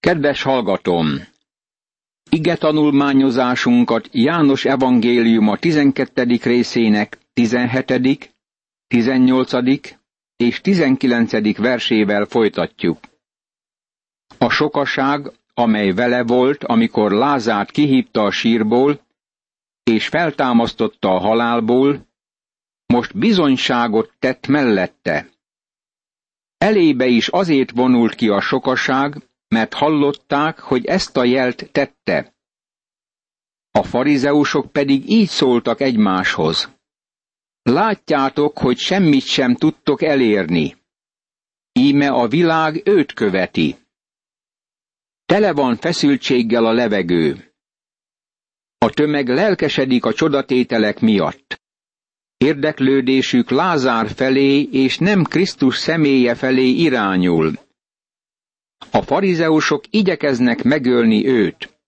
Kedves hallgatom! Ige tanulmányozásunkat János evangéliuma 12. részének 17., 18. és 19. versével folytatjuk. A sokaság, amely vele volt, amikor Lázát kihívta a sírból, és feltámasztotta a halálból, most bizonyságot tett mellette. Elébe is azért vonult ki a sokaság, mert hallották, hogy ezt a jelt tette. A farizeusok pedig így szóltak egymáshoz. Látjátok, hogy semmit sem tudtok elérni. Íme a világ őt követi. Tele van feszültséggel a levegő. A tömeg lelkesedik a csodatételek miatt. Érdeklődésük Lázár felé és nem Krisztus személye felé irányul. A farizeusok igyekeznek megölni őt.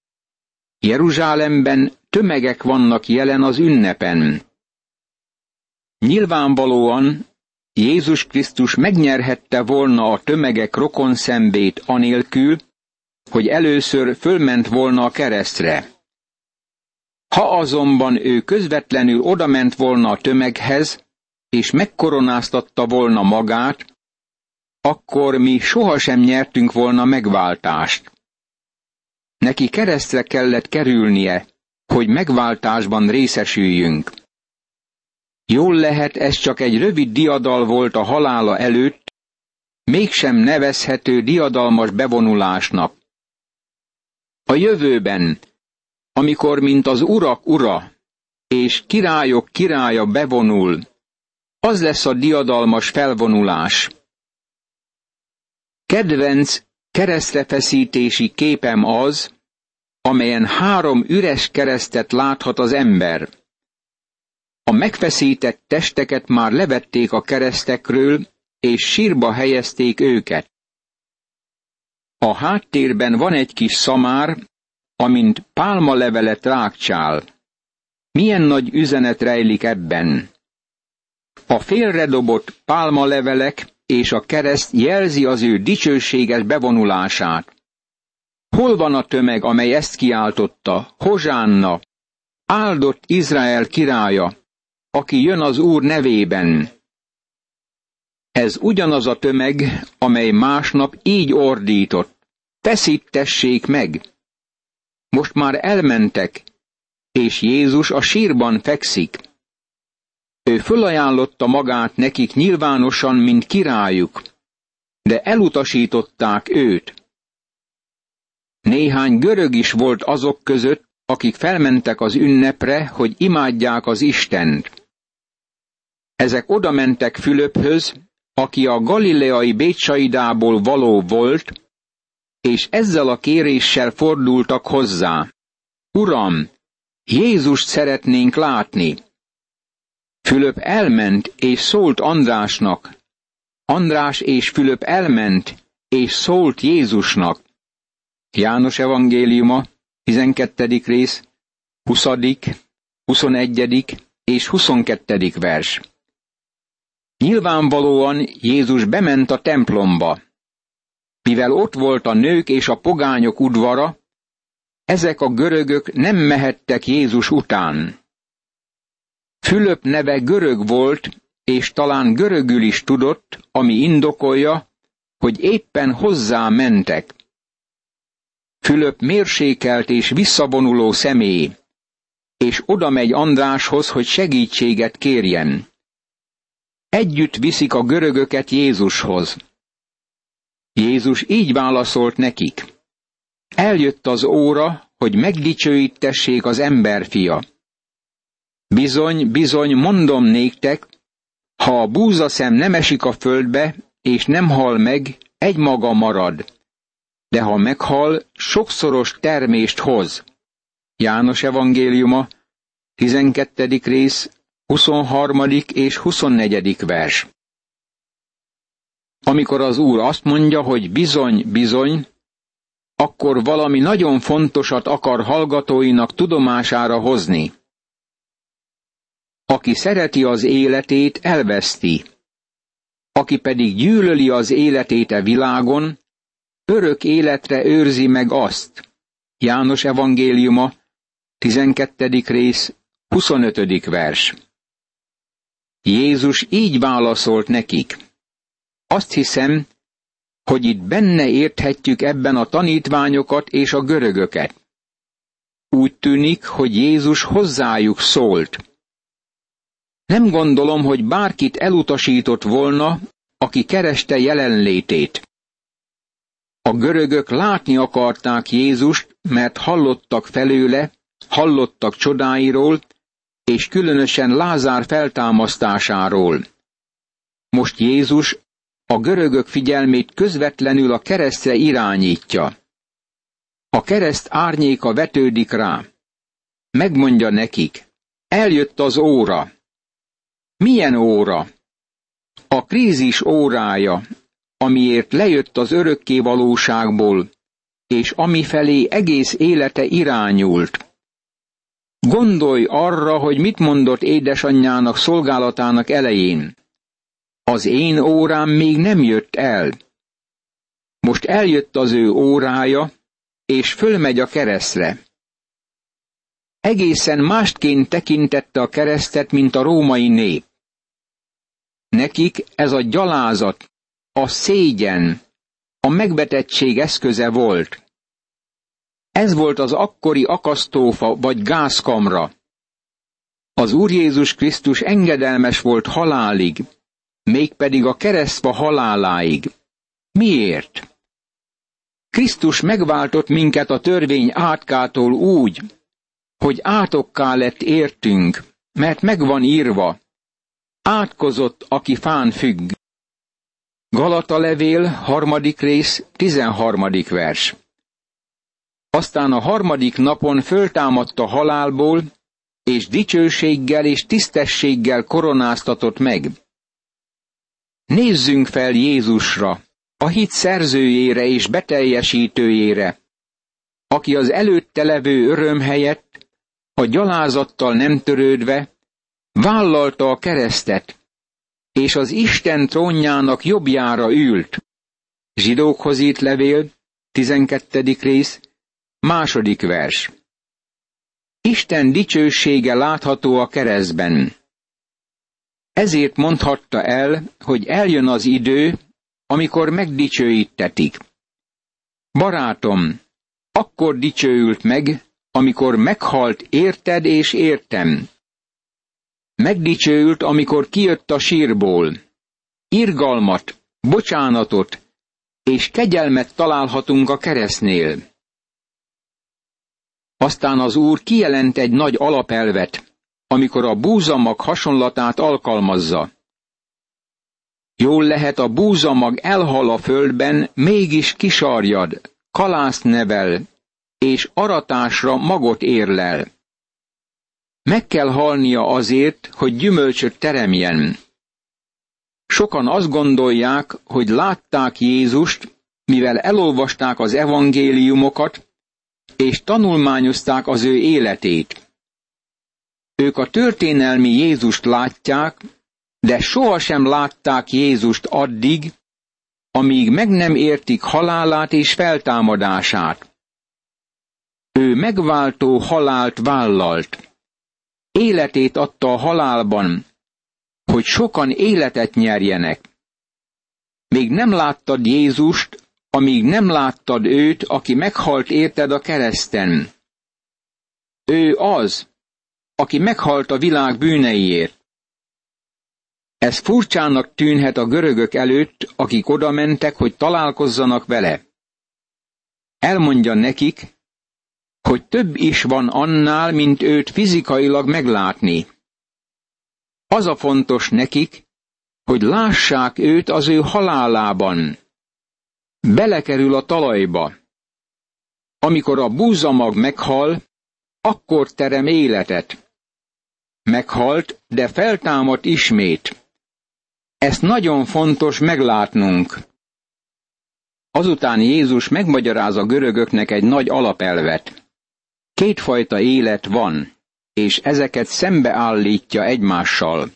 Jeruzsálemben tömegek vannak jelen az ünnepen. Nyilvánvalóan Jézus Krisztus megnyerhette volna a tömegek rokon szembét anélkül, hogy először fölment volna a keresztre. Ha azonban ő közvetlenül odament volna a tömeghez, és megkoronáztatta volna magát, akkor mi sohasem nyertünk volna megváltást. Neki keresztre kellett kerülnie, hogy megváltásban részesüljünk. Jól lehet, ez csak egy rövid diadal volt a halála előtt, mégsem nevezhető diadalmas bevonulásnak. A jövőben, amikor mint az urak ura és királyok királya bevonul, az lesz a diadalmas felvonulás. Kedvenc keresztrefeszítési képem az, amelyen három üres keresztet láthat az ember. A megfeszített testeket már levették a keresztekről, és sírba helyezték őket. A háttérben van egy kis szamár, amint pálmalevelet rákcsál. Milyen nagy üzenet rejlik ebben? A félredobott pálmalevelek és a kereszt jelzi az ő dicsőséges bevonulását. Hol van a tömeg, amely ezt kiáltotta? Hozsánna, áldott Izrael királya, aki jön az Úr nevében. Ez ugyanaz a tömeg, amely másnap így ordított. Feszítessék meg! Most már elmentek, és Jézus a sírban fekszik. Ő fölajánlotta magát nekik nyilvánosan, mint királyuk, de elutasították őt. Néhány görög is volt azok között, akik felmentek az ünnepre, hogy imádják az Istent. Ezek odamentek Fülöphöz, aki a galileai Bécsaidából való volt, és ezzel a kéréssel fordultak hozzá. Uram, Jézust szeretnénk látni. Fülöp elment és szólt Andrásnak. András és Fülöp elment és szólt Jézusnak. János evangéliuma, 12. rész, 20., 21. és 22. vers. Nyilvánvalóan Jézus bement a templomba. Mivel ott volt a nők és a pogányok udvara, ezek a görögök nem mehettek Jézus után. Fülöp neve görög volt, és talán görögül is tudott, ami indokolja, hogy éppen hozzá mentek. Fülöp mérsékelt és visszavonuló személy, és oda megy Andráshoz, hogy segítséget kérjen. Együtt viszik a görögöket Jézushoz. Jézus így válaszolt nekik. Eljött az óra, hogy megdicsőítessék az emberfia. Bizony, bizony, mondom néktek, ha a búzaszem nem esik a földbe, és nem hal meg, egy maga marad. De ha meghal, sokszoros termést hoz. János evangéliuma, 12. rész, 23. és 24. vers. Amikor az Úr azt mondja, hogy bizony, bizony, akkor valami nagyon fontosat akar hallgatóinak tudomására hozni. Aki szereti az életét, elveszti. Aki pedig gyűlöli az életét a e világon, örök életre őrzi meg azt. János evangéliuma, 12. rész, 25. vers. Jézus így válaszolt nekik. Azt hiszem, hogy itt benne érthetjük ebben a tanítványokat és a görögöket. Úgy tűnik, hogy Jézus hozzájuk szólt. Nem gondolom, hogy bárkit elutasított volna, aki kereste jelenlétét. A görögök látni akarták Jézust, mert hallottak felőle, hallottak csodáiról, és különösen Lázár feltámasztásáról. Most Jézus a görögök figyelmét közvetlenül a keresztre irányítja. A kereszt árnyéka vetődik rá. Megmondja nekik, eljött az óra. Milyen óra? A krízis órája, amiért lejött az örökké valóságból, és ami felé egész élete irányult. Gondolj arra, hogy mit mondott édesanyjának szolgálatának elején. Az én órám még nem jött el. Most eljött az ő órája, és fölmegy a keresztre. Egészen másként tekintette a keresztet, mint a római nép. Nekik ez a gyalázat, a szégyen, a megbetegtség eszköze volt. Ez volt az akkori akasztófa vagy gázkamra. Az Úr Jézus Krisztus engedelmes volt halálig, mégpedig a keresztfa haláláig. Miért? Krisztus megváltott minket a törvény átkától úgy, hogy átokká lett értünk, mert megvan írva, átkozott, aki fán függ. Galata levél, harmadik rész, tizenharmadik vers. Aztán a harmadik napon föltámadta halálból, és dicsőséggel és tisztességgel koronáztatott meg. Nézzünk fel Jézusra, a hit szerzőjére és beteljesítőjére, aki az előtte levő öröm helyett, a gyalázattal nem törődve, vállalta a keresztet, és az Isten trónjának jobbjára ült. Zsidókhoz írt levél, 12. rész, második vers. Isten dicsősége látható a keresztben. Ezért mondhatta el, hogy eljön az idő, amikor megdicsőítetik. Barátom, akkor dicsőült meg, amikor meghalt érted és értem. Megdicsőült, amikor kijött a sírból. Irgalmat, bocsánatot és kegyelmet találhatunk a keresztnél. Aztán az Úr kijelent egy nagy alapelvet, amikor a búzamag hasonlatát alkalmazza. Jól lehet a búzamag elhal a földben, mégis kisarjad, kalászt nevel, és aratásra magot érlel. Meg kell halnia azért, hogy gyümölcsöt teremjen. Sokan azt gondolják, hogy látták Jézust, mivel elolvasták az evangéliumokat, és tanulmányozták az ő életét. Ők a történelmi Jézust látják, de sohasem látták Jézust addig, amíg meg nem értik halálát és feltámadását. Ő megváltó halált vállalt. Életét adta a halálban, hogy sokan életet nyerjenek. Még nem láttad Jézust, amíg nem láttad őt, aki meghalt érted a kereszten. Ő az, aki meghalt a világ bűneiért. Ez furcsának tűnhet a görögök előtt, akik oda mentek, hogy találkozzanak vele. Elmondja nekik, hogy több is van annál, mint őt fizikailag meglátni. Az a fontos nekik, hogy lássák őt az ő halálában. Belekerül a talajba. Amikor a búzamag meghal, akkor terem életet. Meghalt, de feltámadt ismét. Ezt nagyon fontos meglátnunk. Azután Jézus megmagyaráz a görögöknek egy nagy alapelvet. Kétfajta élet van, és ezeket szembeállítja egymással.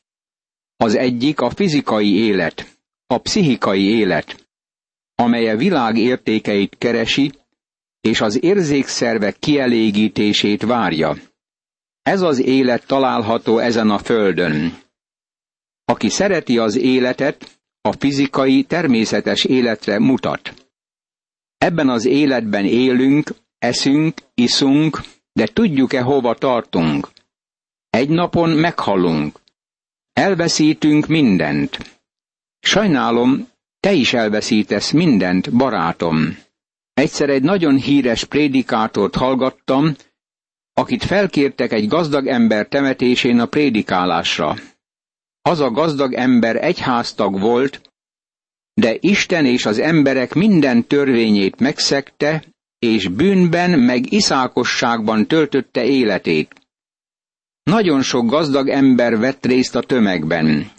Az egyik a fizikai élet, a pszichikai élet. amely a világ értékeit keresi, és az érzékszervek kielégítését várja. Ez az élet található ezen a földön. Aki szereti az életet, a fizikai, természetes életre mutat. Ebben az életben élünk, eszünk, iszunk, de tudjuk-e hova tartunk? Egy napon meghalunk. Elveszítünk mindent. Sajnálom, te is elveszítesz mindent, barátom. Egyszer egy nagyon híres prédikátort hallgattam, akit felkértek egy gazdag ember temetésén a prédikálásra. Az a gazdag ember egyháztag volt, de Isten és az emberek minden törvényét megszegte, és bűnben meg iszákosságban töltötte életét. Nagyon sok gazdag ember vett részt a tömegben.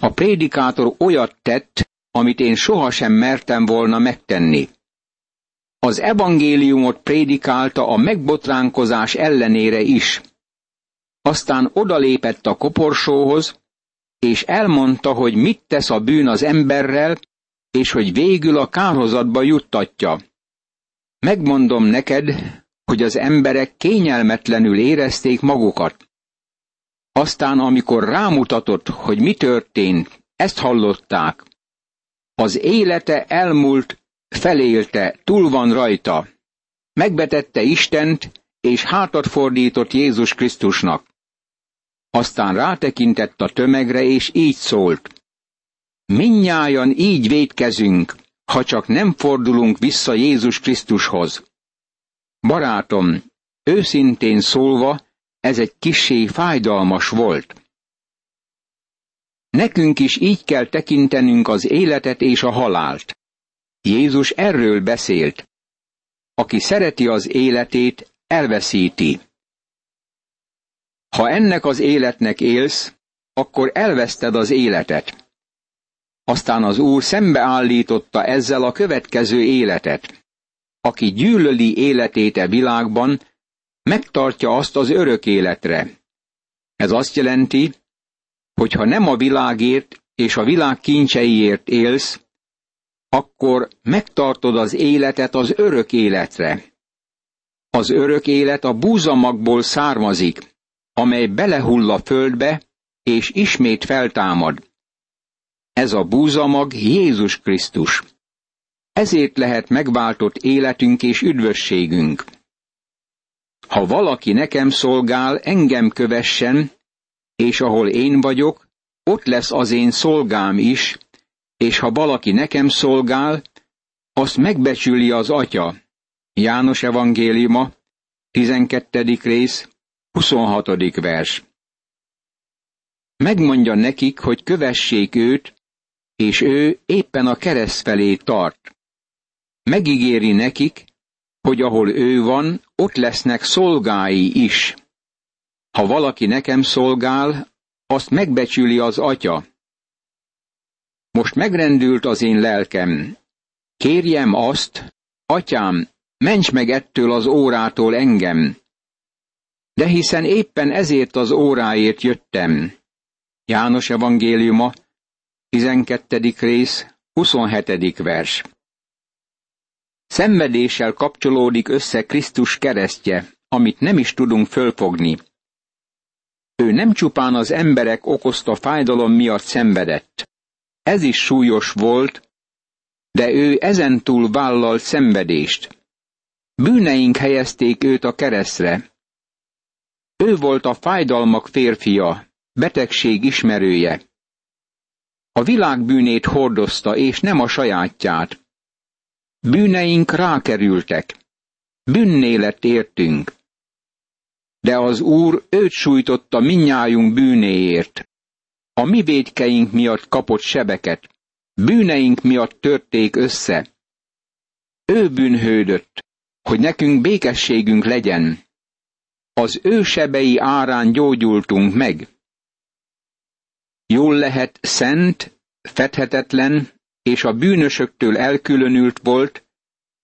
A prédikátor olyat tett, amit én sohasem mertem volna megtenni. Az evangéliumot prédikálta a megbotránkozás ellenére is. Aztán odalépett a koporsóhoz, és elmondta, hogy mit tesz a bűn az emberrel, és hogy végül a kárhozatba juttatja. Megmondom neked, hogy az emberek kényelmetlenül érezték magukat. Aztán, amikor rámutatott, hogy mi történt, ezt hallották. Az élete elmúlt, felélte, túl van rajta. Megvetette Istent, és hátat fordított Jézus Krisztusnak. Aztán rátekintett a tömegre, és így szólt. Minnyájan így védkezünk, ha csak nem fordulunk vissza Jézus Krisztushoz. Barátom, őszintén szólva, ez egy kisé fájdalmas volt. Nekünk is így kell tekintenünk az életet és a halált. Jézus erről beszélt. Aki szereti az életét, elveszíti. Ha ennek az életnek élsz, akkor elveszted az életet. Aztán az Úr szembeállította ezzel a következő életet. Aki gyűlöli életét e világban, megtartja azt az örök életre. Ez azt jelenti, hogy ha nem a világért és a világ kincseiért élsz, akkor megtartod az életet az örök életre. Az örök élet a búzamagból származik, amely belehull a földbe, és ismét feltámad. Ez a búzamag Jézus Krisztus. Ezért lehet megváltott életünk és üdvösségünk. Ha valaki nekem szolgál, engem kövessen, és ahol én vagyok, ott lesz az én szolgám is, és ha valaki nekem szolgál, azt megbecsüli az atya. János evangéliuma, 12. rész, 26. vers. Megmondja nekik, hogy kövessék őt, és ő éppen a kereszt felé tart. Megígéri nekik, hogy ahol ő van, ott lesznek szolgái is. Ha valaki nekem szolgál, azt megbecsüli az atya. Most megrendült az én lelkem. Kérjem azt, atyám, ments meg ettől az órától engem, de hiszen éppen ezért az óráért jöttem. János evangéliuma, 12. rész, 27. vers. Szenvedéssel kapcsolódik össze Krisztus keresztje, amit nem is tudunk fölfogni. Ő nem csupán az emberek okozta fájdalom miatt szenvedett. Ez is súlyos volt, de ő ezentúl vállalt szenvedést. Bűneink helyezték őt a keresztre, ő volt a fájdalmak férfia, betegség ismerője. A világ bűnét hordozta, és nem a sajátját. Bűneink rákerültek. Bűnné lett értünk. De az Úr őt sújtotta minnyájunk bűnéért. A mi védkeink miatt kapott sebeket. Bűneink miatt törték össze. Ő bűnhődött, hogy nekünk békességünk legyen az ő sebei árán gyógyultunk meg. Jól lehet szent, fedhetetlen, és a bűnösöktől elkülönült volt,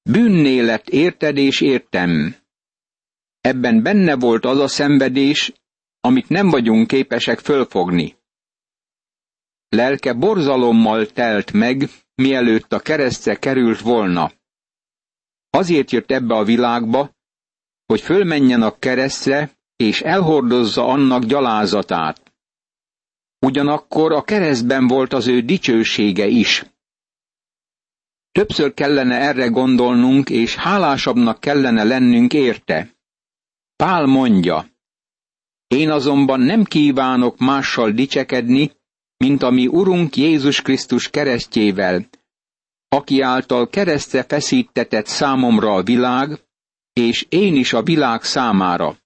bűnné lett érted és értem. Ebben benne volt az a szenvedés, amit nem vagyunk képesek fölfogni. Lelke borzalommal telt meg, mielőtt a keresztre került volna. Azért jött ebbe a világba, hogy fölmenjen a keresztre, és elhordozza annak gyalázatát. Ugyanakkor a keresztben volt az ő dicsősége is. Többször kellene erre gondolnunk, és hálásabbnak kellene lennünk érte. Pál mondja, én azonban nem kívánok mással dicsekedni, mint ami Urunk Jézus Krisztus keresztjével, aki által keresztre feszítetett számomra a világ, és én is a világ számára.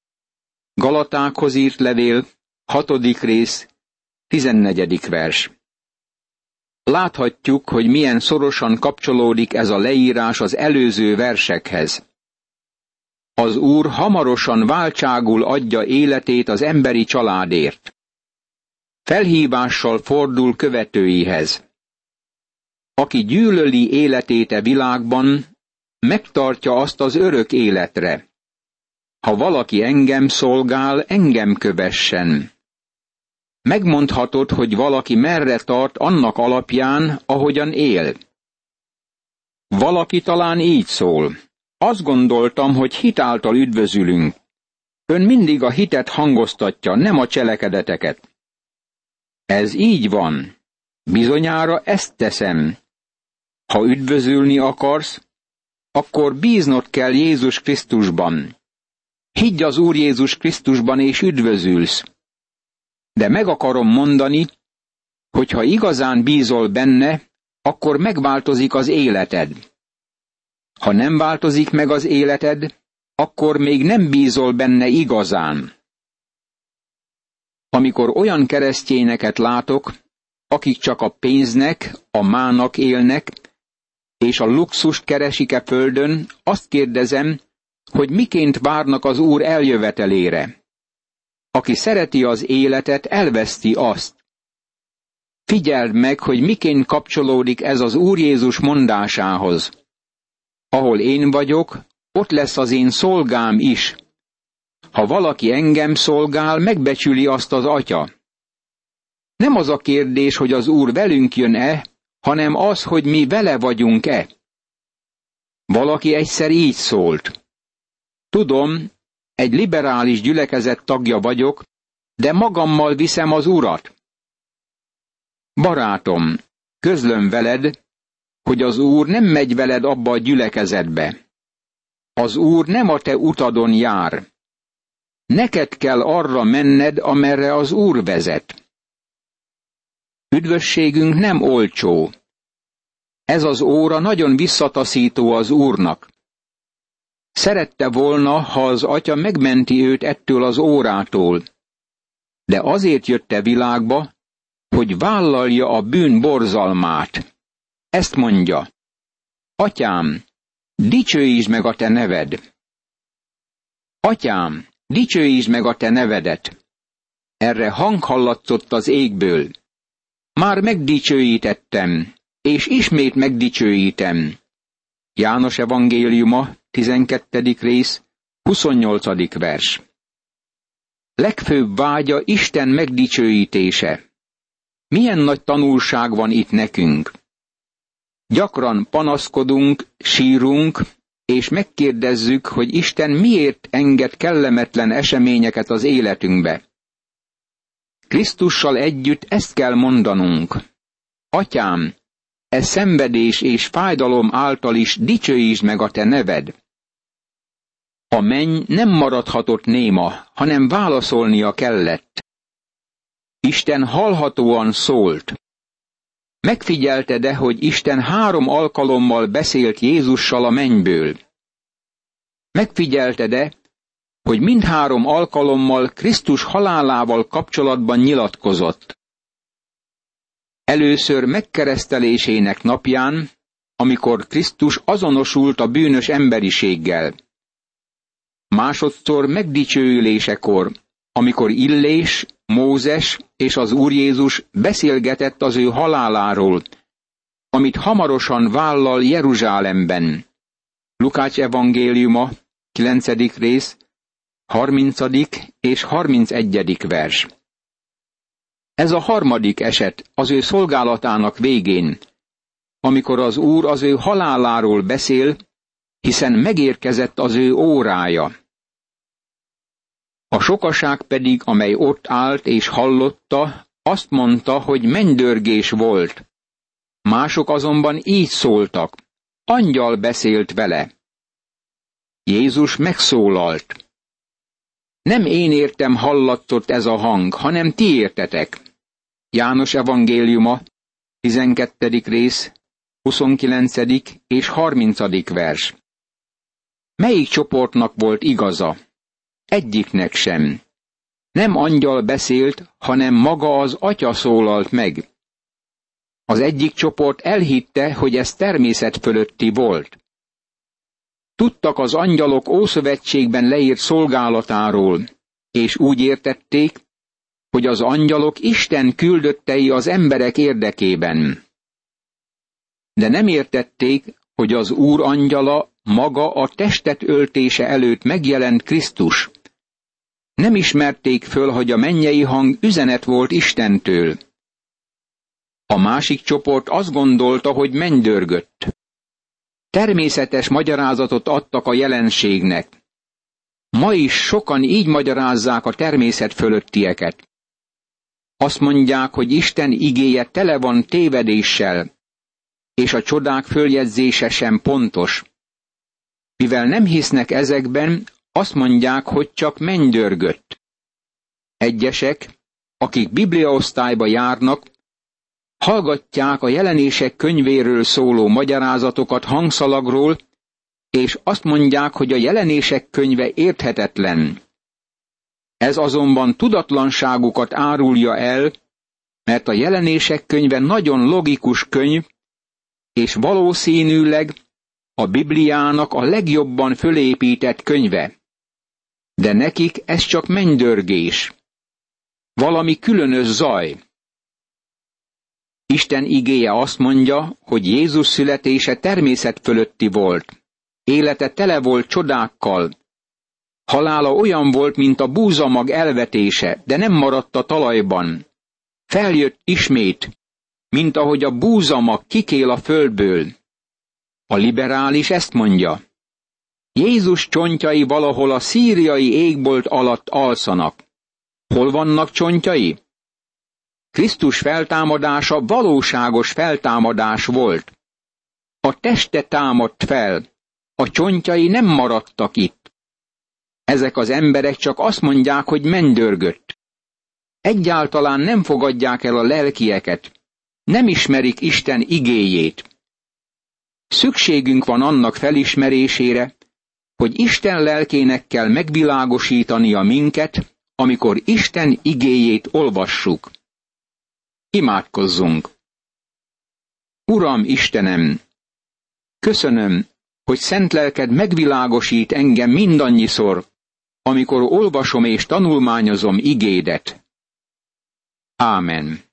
Galatákhoz írt levél, hatodik rész, tizennegyedik vers. Láthatjuk, hogy milyen szorosan kapcsolódik ez a leírás az előző versekhez. Az Úr hamarosan váltságul adja életét az emberi családért. Felhívással fordul követőihez. Aki gyűlöli életét e világban, megtartja azt az örök életre. Ha valaki engem szolgál, engem kövessen. Megmondhatod, hogy valaki merre tart annak alapján, ahogyan él. Valaki talán így szól. Azt gondoltam, hogy hitáltal üdvözülünk. Ön mindig a hitet hangoztatja, nem a cselekedeteket. Ez így van. Bizonyára ezt teszem. Ha üdvözülni akarsz, akkor bíznod kell Jézus Krisztusban. Higgy az Úr Jézus Krisztusban, és üdvözülsz. De meg akarom mondani, hogy ha igazán bízol benne, akkor megváltozik az életed. Ha nem változik meg az életed, akkor még nem bízol benne igazán. Amikor olyan keresztényeket látok, akik csak a pénznek, a mának élnek, és a luxust keresik-e földön, azt kérdezem, hogy miként várnak az Úr eljövetelére. Aki szereti az életet, elveszti azt. Figyeld meg, hogy miként kapcsolódik ez az Úr Jézus mondásához. Ahol én vagyok, ott lesz az én szolgám is. Ha valaki engem szolgál, megbecsüli azt az atya. Nem az a kérdés, hogy az Úr velünk jön-e, hanem az, hogy mi vele vagyunk-e. Valaki egyszer így szólt. Tudom, egy liberális gyülekezet tagja vagyok, de magammal viszem az urat. Barátom, közlöm veled, hogy az Úr nem megy veled abba a gyülekezetbe. Az Úr nem a te utadon jár. Neked kell arra menned, amerre az Úr vezet. Üdvösségünk nem olcsó. Ez az óra nagyon visszataszító az Úrnak. Szerette volna, ha az atya megmenti őt ettől az órától. De azért jött-e világba, hogy vállalja a bűn borzalmát. Ezt mondja. Atyám, dicsőítsd meg a te neved. Atyám, dicsőítsd meg a te nevedet. Erre hang hallatszott az égből. Már megdicsőítettem, és ismét megdicsőítem. János evangéliuma, 12. rész, 28. vers. Legfőbb vágya Isten megdicsőítése. Milyen nagy tanulság van itt nekünk. Gyakran panaszkodunk, sírunk, és megkérdezzük, hogy Isten miért enged kellemetlen eseményeket az életünkbe. Krisztussal együtt ezt kell mondanunk. Atyám, e szenvedés és fájdalom által is dicsőítsd meg a te neved. A menny nem maradhatott néma, hanem válaszolnia kellett. Isten hallhatóan szólt. Megfigyelte-e, hogy Isten három alkalommal beszélt Jézussal a mennyből? Megfigyelte-e, hogy mindhárom alkalommal Krisztus halálával kapcsolatban nyilatkozott? Először megkeresztelésének napján, amikor Krisztus azonosult a bűnös emberiséggel. Másodszor megdicsőülésekor, amikor Illés, Mózes és az Úr Jézus beszélgetett az ő haláláról, amit hamarosan vállal Jeruzsálemben. Lukács evangéliuma, 9. rész, 30. és 31. vers. Ez a harmadik eset az ő szolgálatának végén, amikor az Úr az ő haláláról beszél, hiszen megérkezett az ő órája. A sokaság pedig, amely ott állt és hallotta, azt mondta, hogy mennydörgés volt. Mások azonban így szóltak. Angyal beszélt vele. Jézus megszólalt. Nem én értem hallatszott ez a hang, hanem ti értetek. János evangéliuma, 12. rész, 29. és 30. vers. Melyik csoportnak volt igaza? Egyiknek sem. Nem angyal beszélt, hanem maga az atya szólalt meg. Az egyik csoport elhitte, hogy ez természet fölötti volt. Tudtak az angyalok Ószövetségben leírt szolgálatáról, és úgy értették, hogy az angyalok Isten küldöttei az emberek érdekében. De nem értették, hogy az Úr angyala maga a testet öltése előtt megjelent Krisztus. Nem ismerték föl, hogy a mennyei hang üzenet volt Istentől. A másik csoport azt gondolta, hogy mennydörgött. Természetes magyarázatot adtak a jelenségnek. Ma is sokan így magyarázzák a természet fölöttieket. Azt mondják, hogy Isten igéje tele van tévedéssel, és a csodák följegyzése sem pontos. Mivel nem hisznek ezekben, azt mondják, hogy csak mennydörgött. Egyesek, akik bibliaosztályba járnak, hallgatják a jelenések könyvéről szóló magyarázatokat hangszalagról, és azt mondják, hogy a jelenések könyve érthetetlen. Ez azonban tudatlanságukat árulja el, mert a jelenések könyve nagyon logikus könyv, és valószínűleg a Bibliának a legjobban fölépített könyve. De nekik ez csak mennydörgés. Valami különös zaj. Isten igéje azt mondja, hogy Jézus születése természet fölötti volt. Élete tele volt csodákkal. Halála olyan volt, mint a búzamag elvetése, de nem maradt a talajban. Feljött ismét, mint ahogy a búzamag kikél a földből. A liberális ezt mondja. Jézus csontjai valahol a szíriai égbolt alatt alszanak. Hol vannak csontjai? Krisztus feltámadása valóságos feltámadás volt. A teste támadt fel, a csontjai nem maradtak itt. Ezek az emberek csak azt mondják, hogy mennydörgött. Egyáltalán nem fogadják el a lelkieket, nem ismerik Isten igéjét. Szükségünk van annak felismerésére, hogy Isten lelkének kell megvilágosítania minket, amikor Isten igéjét olvassuk. Imádkozzunk! Uram Istenem, köszönöm, hogy szent lelked megvilágosít engem mindannyiszor, amikor olvasom és tanulmányozom igédet. Ámen.